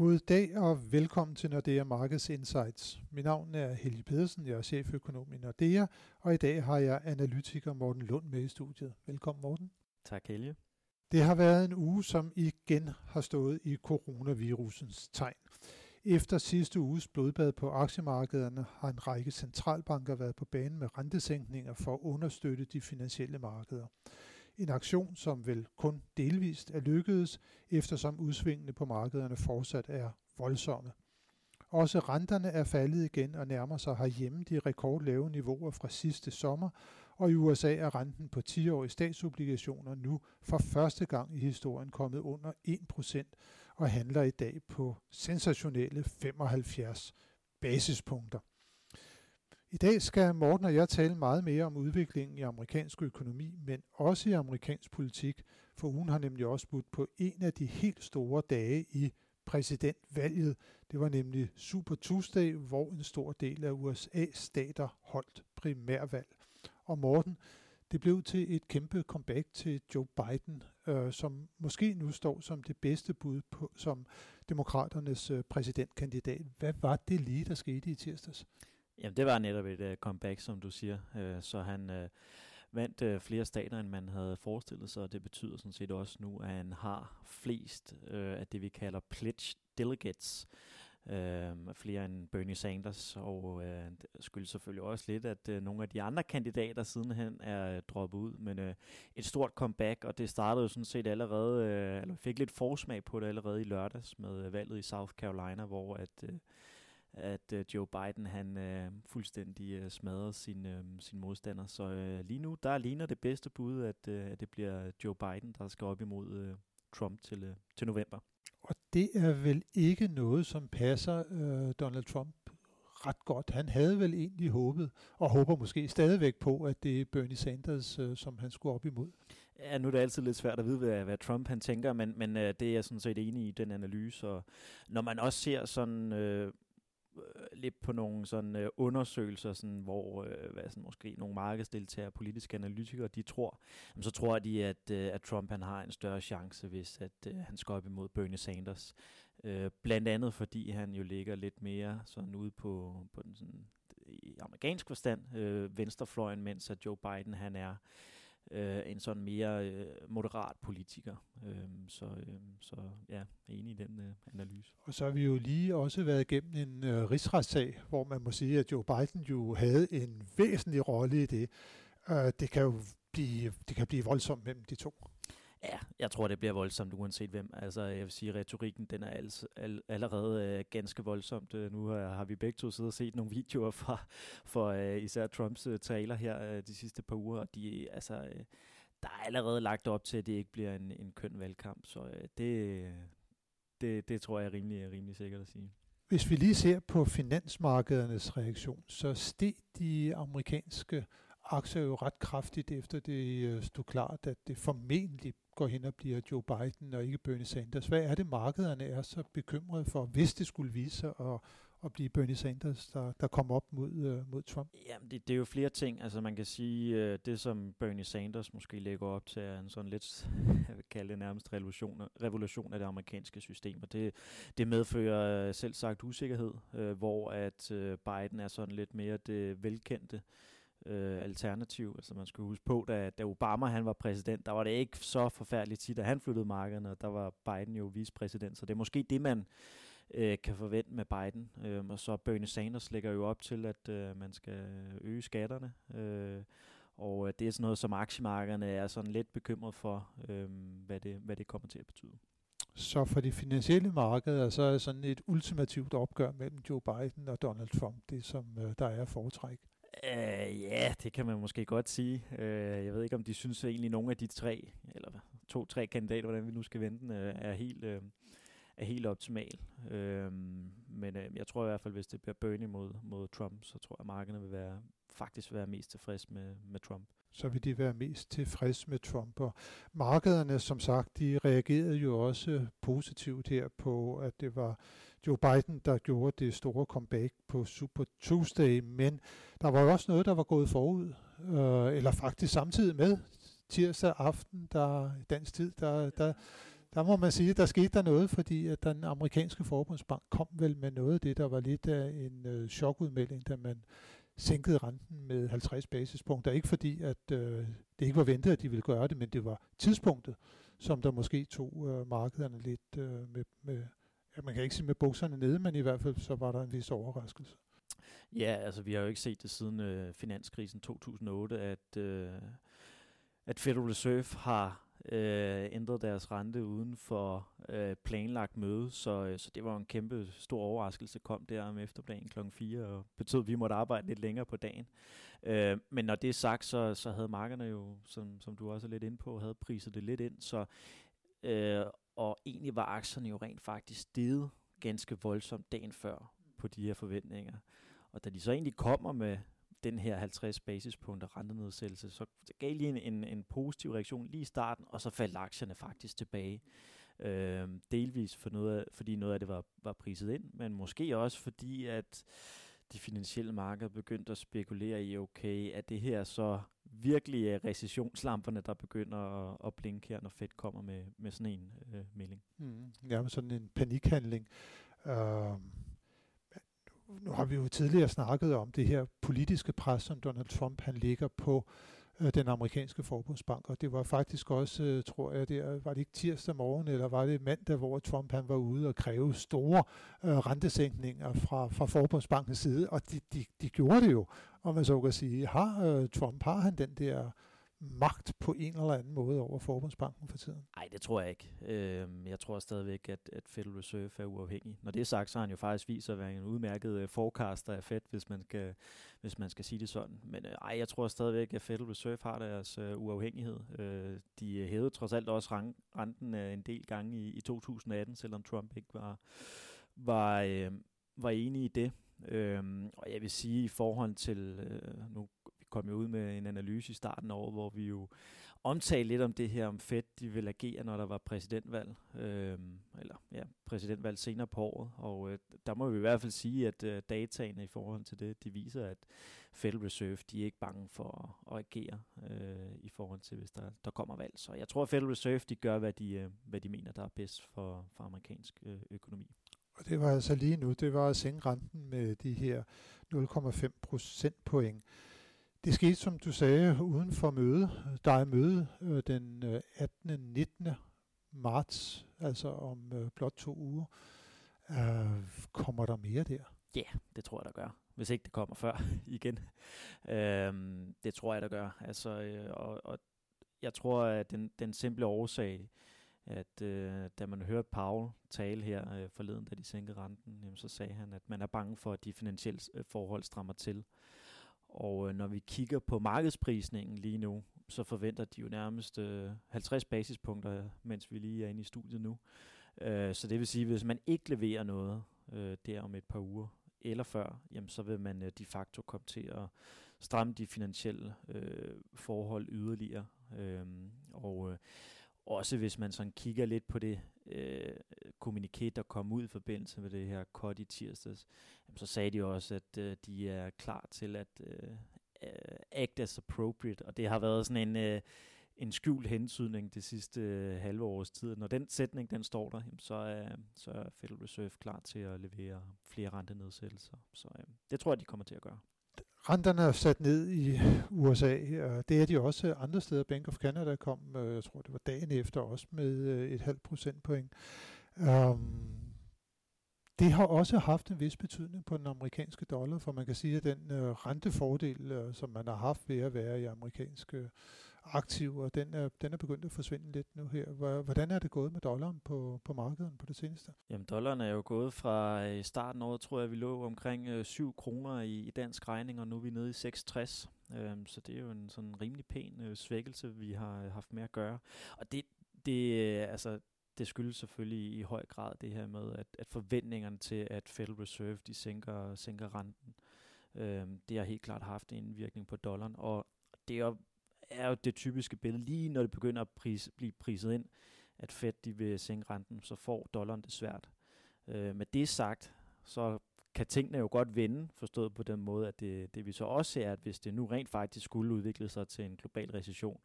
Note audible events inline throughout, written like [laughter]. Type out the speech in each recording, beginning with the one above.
God dag og velkommen til Nordea Markets Insights. Mit navn er Helge Pedersen, jeg er cheføkonom i Nordea, og i dag har jeg analytiker Morten Lund med i studiet. Velkommen Morten. Tak Helge. Det har været en uge, som igen har stået i coronavirusens tegn. Efter sidste uges blodbad på aktiemarkederne har en række centralbanker været på banen med rentesænkninger for at understøtte de finansielle markeder. En aktion, som vel kun delvist er lykkedes, eftersom udsvingene på markederne fortsat er voldsomme. Også renterne er faldet igen og nærmer sig herhjemme de rekordlave niveauer fra sidste sommer, og i USA er renten på 10-årige statsobligationer nu for første gang i historien kommet under 1% og handler i dag på sensationelle 75 basispunkter. I dag skal Morten og jeg tale meget mere om udviklingen i amerikansk økonomi, men også i amerikansk politik, for ugen har nemlig også budt på en af de helt store dage i præsidentvalget. Det var nemlig Super Tuesday, hvor en stor del af USA's stater holdt primærvalg. Og Morten, det blev til et kæmpe comeback til Joe Biden, øh, som måske nu står som det bedste bud på, som demokraternes øh, præsidentkandidat. Hvad var det lige, der skete i tirsdags? Jamen, det var netop et uh, comeback, som du siger. Uh, så han uh, vandt uh, flere stater, end man havde forestillet sig, og det betyder sådan set også nu, at han har flest uh, af det, vi kalder pledge delegates. Uh, flere end Bernie Sanders, og uh, det skyldes selvfølgelig også lidt, at uh, nogle af de andre kandidater sidenhen er uh, droppet ud, men uh, et stort comeback, og det startede jo sådan set allerede, uh, eller fik lidt forsmag på det allerede i lørdags med uh, valget i South Carolina, hvor at uh, at øh, Joe Biden han øh, fuldstændig øh, smadrede sin, øh, sin modstander. Så øh, lige nu, der ligner det bedste bud, at, øh, at det bliver Joe Biden, der skal op imod øh, Trump til, øh, til november. Og det er vel ikke noget, som passer øh, Donald Trump ret godt. Han havde vel egentlig håbet, og håber måske stadigvæk på, at det er Bernie Sanders, øh, som han skulle op imod. Ja, nu er det altid lidt svært at vide, hvad, hvad Trump han tænker, men, men øh, det er jeg sådan set enig i, den analyse. Og når man også ser sådan... Øh, Øh, lidt på nogle sådan øh, undersøgelser, sådan, hvor øh, hvad, sådan, måske nogle markedsdeltagere, politiske analytikere, de tror, jamen, så tror de, at, øh, at Trump han har en større chance, hvis at øh, han skal op imod Bernie Sanders. Øh, blandt andet fordi han jo ligger lidt mere sådan ude på, på den sådan, i amerikansk forstand, øh, venstrefløjen, mens at Joe Biden han er øh, en sådan mere øh, moderat politiker. Øh, så, øh, så ja, enig i den øh, analyse. Og så har vi jo lige også været igennem en øh, rigsretssag, hvor man må sige, at Joe Biden jo havde en væsentlig rolle i det. Øh, det kan jo blive, det kan blive voldsomt mellem de to. Ja, jeg tror, det bliver voldsomt uanset hvem. Altså, jeg vil sige, retorikken den er altså, al, allerede øh, ganske voldsomt. Øh, nu har, har vi begge to siddet og set nogle [laughs] videoer fra for øh, især Trumps øh, taler her øh, de sidste par uger, og de, altså, øh, der er allerede lagt op til, at det ikke bliver en, en køn valgkamp, så øh, det, det, det tror jeg er rimelig, rimelig sikkert at sige. Hvis vi lige ser på finansmarkedernes reaktion, så steg de amerikanske aktier jo ret kraftigt efter det øh, stod klart, at det formentlig går hen og bliver Joe Biden og ikke Bernie Sanders. Hvad er det, markederne er så bekymrede for, hvis det skulle vise sig at, at blive Bernie Sanders, der, der kommer op mod, uh, mod Trump? Jamen, det, det er jo flere ting. Altså, man kan sige, uh, det som Bernie Sanders måske lægger op til, er en sådan lidt, [laughs] jeg vil kalde det nærmest revolution, revolution af det amerikanske system. Og det, det medfører uh, selv sagt usikkerhed, uh, hvor at uh, Biden er sådan lidt mere det velkendte øh, alternativ. Altså man skulle huske på, da, da Obama han var præsident, der var det ikke så forfærdeligt tit, at han flyttede markederne, og der var Biden jo vicepræsident. Så det er måske det, man øh, kan forvente med Biden. Øh, og så Bernie Sanders lægger jo op til, at øh, man skal øge skatterne. Øh, og øh, det er sådan noget, som aktiemarkederne er sådan lidt bekymret for, øh, hvad, det, hvad det kommer til at betyde. Så for de finansielle markeder, så er sådan et ultimativt opgør mellem Joe Biden og Donald Trump, det som øh, der er foretræk. Uh, ja, det kan man måske godt sige. Uh, jeg ved ikke, om de synes at egentlig nogle af de tre, eller to-tre kandidater, hvordan vi nu skal vente, uh, øh, er helt... Uh, er helt optimal. Uh, men øh, jeg tror i hvert fald, hvis det bliver Bernie mod, mod Trump, så tror jeg, at markederne vil være, faktisk være mest tilfreds med, med Trump så vil de være mest tilfredse med Trump. Og markederne, som sagt, de reagerede jo også positivt her på, at det var Joe Biden, der gjorde det store comeback på Super Tuesday, men der var jo også noget, der var gået forud, øh, eller faktisk samtidig med tirsdag aften, der dansk tid, der, der, der må man sige, at der skete der noget, fordi at den amerikanske forbundsbank kom vel med noget af det, der var lidt af en øh, chokudmelding, da man sænkede renten med 50 basispunkter. Ikke fordi, at øh, det ikke var ventet, at de ville gøre det, men det var tidspunktet, som der måske tog øh, markederne lidt øh, med, med, ja, man kan ikke sige med bukserne nede, men i hvert fald så var der en vis overraskelse. Ja, altså vi har jo ikke set det siden øh, finanskrisen 2008, at, øh, at Federal Reserve har øh, ændret deres rente uden for øh, planlagt møde, så, øh, så det var en kæmpe stor overraskelse, kom der om eftermiddagen kl. 4, og betød, at vi måtte arbejde lidt længere på dagen. Øh, men når det er sagt, så, så havde markederne jo, som, som du også er lidt inde på, havde priset det lidt ind, så øh, og egentlig var aktierne jo rent faktisk steget ganske voldsomt dagen før på de her forventninger. Og da de så egentlig kommer med den her 50 basispunkter rentenedsættelse, så gav lige en, en, en positiv reaktion lige i starten, og så faldt aktierne faktisk tilbage. Øh, delvis for noget af, fordi noget af det var, var priset ind, men måske også fordi, at de finansielle markeder begyndte at spekulere i, okay, at det her så virkelig er recessionslamperne, der begynder at, at blinke her, når Fed kommer med, med sådan en øh, melding. Mm, ja, med sådan en panikhandling. Uh, nu har vi jo tidligere snakket om det her politiske pres, som Donald Trump han ligger på øh, den amerikanske forbundsbank, og det var faktisk også, øh, tror jeg, det var det ikke tirsdag morgen, eller var det mandag, hvor Trump han var ude og kræve store øh, rentesænkninger fra, fra forbundsbankens side, og de, de, de gjorde det jo, om man så kan sige. Har øh, Trump, har han den der magt på en eller anden måde over Forbundsbanken for tiden? Nej, det tror jeg ikke. Øh, jeg tror stadigvæk, at, at Federal Reserve er uafhængig. Når det er sagt, så har han jo faktisk vist sig at være en udmærket øh, forecaster af Fed, hvis man skal, hvis man skal sige det sådan. Men øh, ej, jeg tror stadigvæk, at Federal Reserve har deres øh, uafhængighed. Øh, de øh, hævede trods alt også renten øh, en del gange i, i 2018, selvom Trump ikke var, var, øh, var enig i det. Øhm, og jeg vil sige i forhold til, øh, nu kom jo ud med en analyse i starten af året, hvor vi jo omtalte lidt om det her, om Fed de vil agere, når der var præsidentvalg, øh, eller ja, præsidentvalg senere på året. Og øh, der må vi i hvert fald sige, at øh, dataene i forhold til det, de viser, at Federal Reserve, de er ikke bange for at, at agere øh, i forhold til, hvis der, der kommer valg. Så jeg tror, at Federal Reserve, de gør, hvad de, øh, hvad de mener, der er bedst for, for amerikansk øh, økonomi. Og det var altså lige nu, det var at sænke renten med de her 0,5 procentpoint. Det skete, som du sagde, uden for møde. Der er møde øh, den øh, 18. 19. marts, altså om øh, blot to uger. Øh, kommer der mere der? Ja, yeah, det tror jeg, der gør. Hvis ikke det kommer før [laughs] igen. Øhm, det tror jeg, der gør. Altså, øh, og, og jeg tror, at den, den simple årsag, at øh, da man hørte Paul tale her øh, forleden, da de sænkede renten, jamen, så sagde han, at man er bange for, at de finansielle øh, forhold strammer til. Og øh, når vi kigger på markedsprisningen lige nu, så forventer de jo nærmest øh, 50 basispunkter, mens vi lige er inde i studiet nu. Øh, så det vil sige, at hvis man ikke leverer noget øh, der om et par uger eller før, jamen, så vil man øh, de facto komme til at stramme de finansielle øh, forhold yderligere. Øh, og øh, også hvis man sådan kigger lidt på det øh, kommuniké, der kom ud i forbindelse med det her cut i tirsdags, jamen, så sagde de også, at øh, de er klar til at øh, øh, act as appropriate, og det har været sådan en, øh, en skjult hensydning det sidste øh, halve års tid. Når den sætning den står der, jamen, så, er, så er Federal Reserve klar til at levere flere rentenedsættelser. Så øh, det tror jeg, de kommer til at gøre. Renterne er sat ned i USA. og Det er de også andre steder. Bank of Canada kom, øh, jeg tror det var dagen efter, også med øh, et halvt procentpoint. Um, det har også haft en vis betydning på den amerikanske dollar, for man kan sige, at den øh, rentefordel, øh, som man har haft ved at være i amerikanske aktiver, den er, den er begyndt at forsvinde lidt nu her. Hvordan er det gået med dollaren på, på markedet på det seneste? Jamen, dollaren er jo gået fra øh, starten af året, tror jeg, vi lå omkring øh, 7 kroner i, i dansk regning, og nu er vi nede i 6,60. Øhm, så det er jo en sådan rimelig pæn øh, svækkelse, vi har haft med at gøre. Og det, det, altså, det skyldes selvfølgelig i høj grad det her med, at, at forventningerne til, at Federal Reserve de sænker, sænker renten, øh, det har helt klart haft en indvirkning på dollaren. Og det er er jo det typiske billede, lige når det begynder at pris, blive priset ind, at Fed de vil sænke renten, så får dollaren det svært. Øh, med det sagt, så kan tingene jo godt vende, forstået på den måde, at det, det vi så også ser, at hvis det nu rent faktisk skulle udvikle sig til en global recession,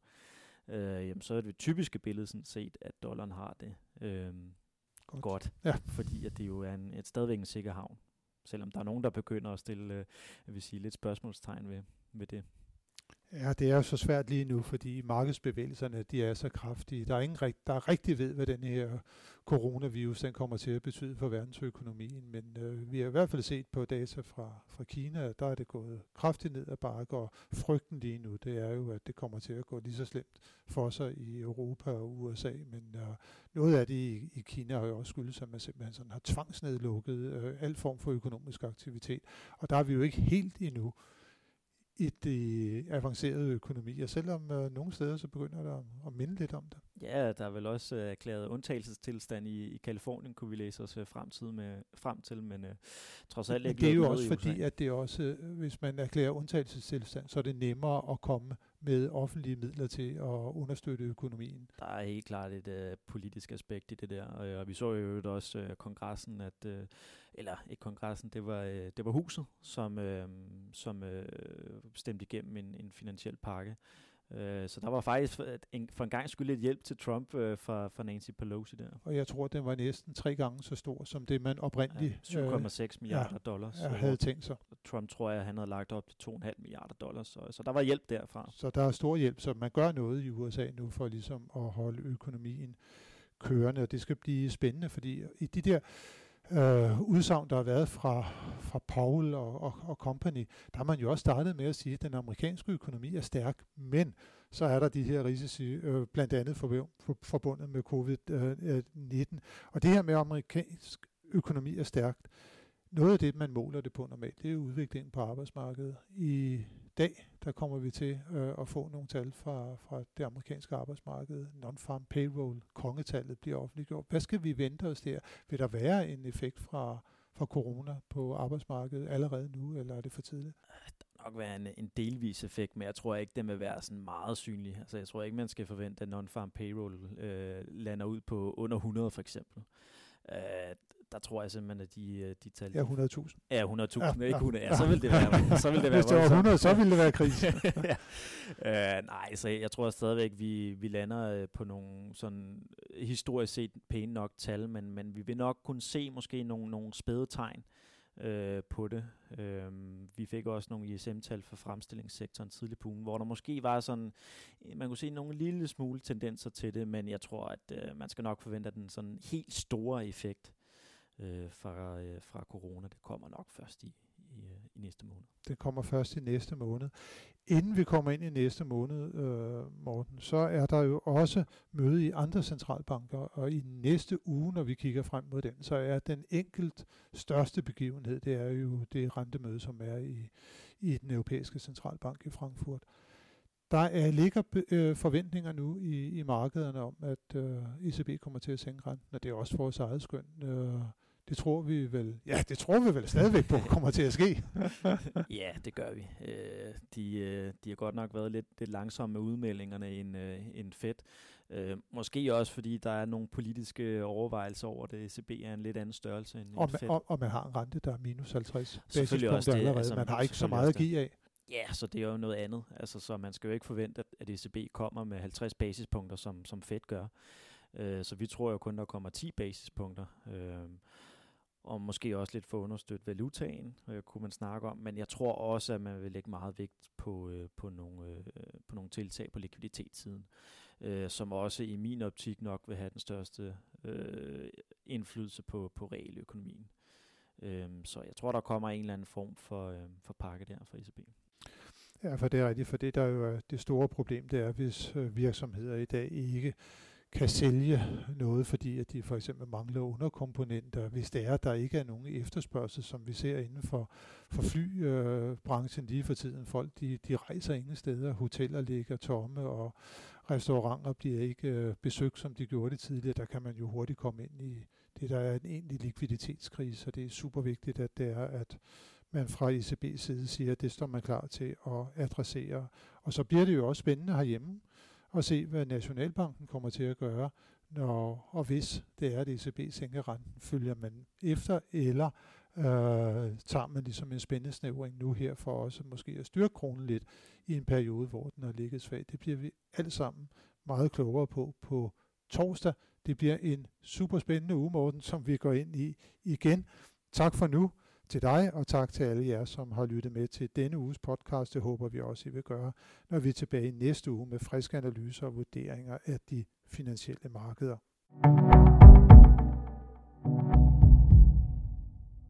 øh, jamen, så er det typiske billede sådan set, at dollaren har det øh, godt. godt. Ja. Fordi at det jo er en, et stadigvæk en sikker havn. Selvom der er nogen, der begynder at stille øh, jeg vil sige, lidt spørgsmålstegn ved, ved det. Ja, det er jo så svært lige nu, fordi markedsbevægelserne de er så kraftige. Der er ingen rigt, der rigtig ved, hvad den her coronavirus den kommer til at betyde for verdensøkonomien, men øh, vi har i hvert fald set på data fra, fra Kina, der er det gået kraftigt ned ad bakke, og frygten lige nu, det er jo, at det kommer til at gå lige så slemt for sig i Europa og USA, men øh, noget af det i, i Kina har jo også skyldes, at man simpelthen sådan har tvangsnedlukket øh, al form for økonomisk aktivitet, og der er vi jo ikke helt endnu i de avancerede økonomier, selvom øh, nogle steder så begynder der at, minde lidt om det. Ja, der er vel også øh, erklæret undtagelsestilstand i, i Kalifornien, kunne vi læse os øh, fremtid med, frem til, men øh, trods alt ikke Det er jo også fordi, at det også, øh, hvis man erklærer undtagelsestilstand, så er det nemmere at komme med offentlige midler til at understøtte økonomien. Der er helt klart et øh, politisk aspekt i det der, og, øh, og vi så jo også øh, kongressen, at øh, eller ikke kongressen, det var øh, det var huset, som øh, som øh, stemte igennem en, en finansiel pakke. Øh, så der var faktisk en, for en gang skyld et hjælp til Trump øh, fra, fra Nancy Pelosi der. Og jeg tror, den var næsten tre gange så stor, som det man oprindeligt... Ja, 7,6 øh, milliarder ja, dollars. Jeg havde tænkt sig. Trump tror jeg, han havde lagt op til 2,5 milliarder dollars, så, så der var hjælp derfra. Så der er stor hjælp, så man gør noget i USA nu for ligesom at holde økonomien kørende, og det skal blive spændende, fordi i de der øh, udsagn, der har været fra, fra Paul og, og, og company, der har man jo også startet med at sige, at den amerikanske økonomi er stærk, men så er der de her risici, øh, blandt andet for, for, forbundet med covid-19. Øh, øh, og det her med amerikansk økonomi er stærkt. Noget af det, man måler det på normalt, det er udviklingen på arbejdsmarkedet. I dag, der kommer vi til øh, at få nogle tal fra, fra det amerikanske arbejdsmarked. Non-farm payroll, kongetallet bliver offentliggjort. Hvad skal vi vente os der? Vil der være en effekt fra, fra corona på arbejdsmarkedet allerede nu, eller er det for tidligt? Øh, der nok være en, en delvis effekt, men jeg tror ikke, den vil være sådan meget synlig. Altså, jeg tror ikke, man skal forvente, at non-farm payroll øh, lander ud på under 100 for eksempel. Øh, der tror jeg simpelthen, at de, øh, de tal... Ja, 100.000. Ja, 100.000, ja, ikke 100. Ja, så vil det være, [laughs] så vil det være Hvis det var 100, så ville det være krise. [laughs] ja. uh, nej, så jeg tror stadigvæk, vi, vi lander uh, på nogle sådan historisk set pæne nok tal, men, men vi vil nok kunne se måske nogle, nogle spæde tegn uh, på det. Uh, vi fik også nogle ISM-tal for fremstillingssektoren tidlig på ugen, hvor der måske var sådan, man kunne se nogle lille smule tendenser til det, men jeg tror, at uh, man skal nok forvente den sådan helt store effekt øh, fra, øh, fra corona. Det kommer nok først i, i, øh, i næste måned. Det kommer først i næste måned. Inden vi kommer ind i næste måned, øh, Morten, så er der jo også møde i andre centralbanker, og i næste uge, når vi kigger frem mod den, så er den enkelt største begivenhed, det er jo det rentemøde, som er i, i den europæiske centralbank i Frankfurt. Der er, ligger øh, forventninger nu i, i markederne om, at øh, ECB kommer til at sænke renten, og det er også vores eget skøn. Øh, det tror vi vel, ja, det tror vi vel stadigvæk på kommer til at ske. [laughs] ja, det gør vi. Øh, de, øh, de har godt nok været lidt, lidt langsomme med udmeldingerne end, øh, end Fed. Øh, måske også fordi der er nogle politiske overvejelser over det. ECB er en lidt anden størrelse end, og, end Fed. Og, og man har en rente, der er minus 50 Selvfølgelig også det, allerede. Altså, man har ikke så meget at give af. Ja, så det er jo noget andet. Altså, så man skal jo ikke forvente, at ECB kommer med 50 basispunkter, som, som Fed gør. Øh, så vi tror jo kun, der kommer 10 basispunkter. Øh, og måske også lidt for understøtte valutaen, øh, kunne man snakke om. Men jeg tror også, at man vil lægge meget vægt på, øh, på, nogle, øh, på nogle tiltag på likviditetssiden, øh, som også i min optik nok vil have den største øh, indflydelse på, på realøkonomien. Øh, så jeg tror, der kommer en eller anden form for, øh, for pakke der fra ECB. Ja, for det er rigtigt, for det der er jo det store problem, det er, hvis øh, virksomheder i dag ikke kan sælge noget, fordi at de for eksempel mangler underkomponenter, hvis det er, at der ikke er nogen efterspørgsel, som vi ser inden for, for flybranchen øh, lige for tiden. Folk de, de rejser ingen steder, hoteller ligger tomme, og restauranter bliver ikke øh, besøgt, som de gjorde det tidligere. Der kan man jo hurtigt komme ind i det, der er en egentlig likviditetskrise, og det er super vigtigt, at det er, at man fra ECB's side siger, at det står man klar til at adressere. Og så bliver det jo også spændende herhjemme, og se, hvad Nationalbanken kommer til at gøre, når og hvis det er, at ECB sænker renten. Følger man efter, eller øh, tager man ligesom en spændesnævring nu her for også måske at styrke kronen lidt i en periode, hvor den har ligget svag. Det bliver vi alt sammen meget klogere på på torsdag. Det bliver en super spændende uge, Morten, som vi går ind i igen. Tak for nu til dig, og tak til alle jer, som har lyttet med til denne uges podcast. Det håber vi også, I vil gøre, når vi er tilbage næste uge med friske analyser og vurderinger af de finansielle markeder.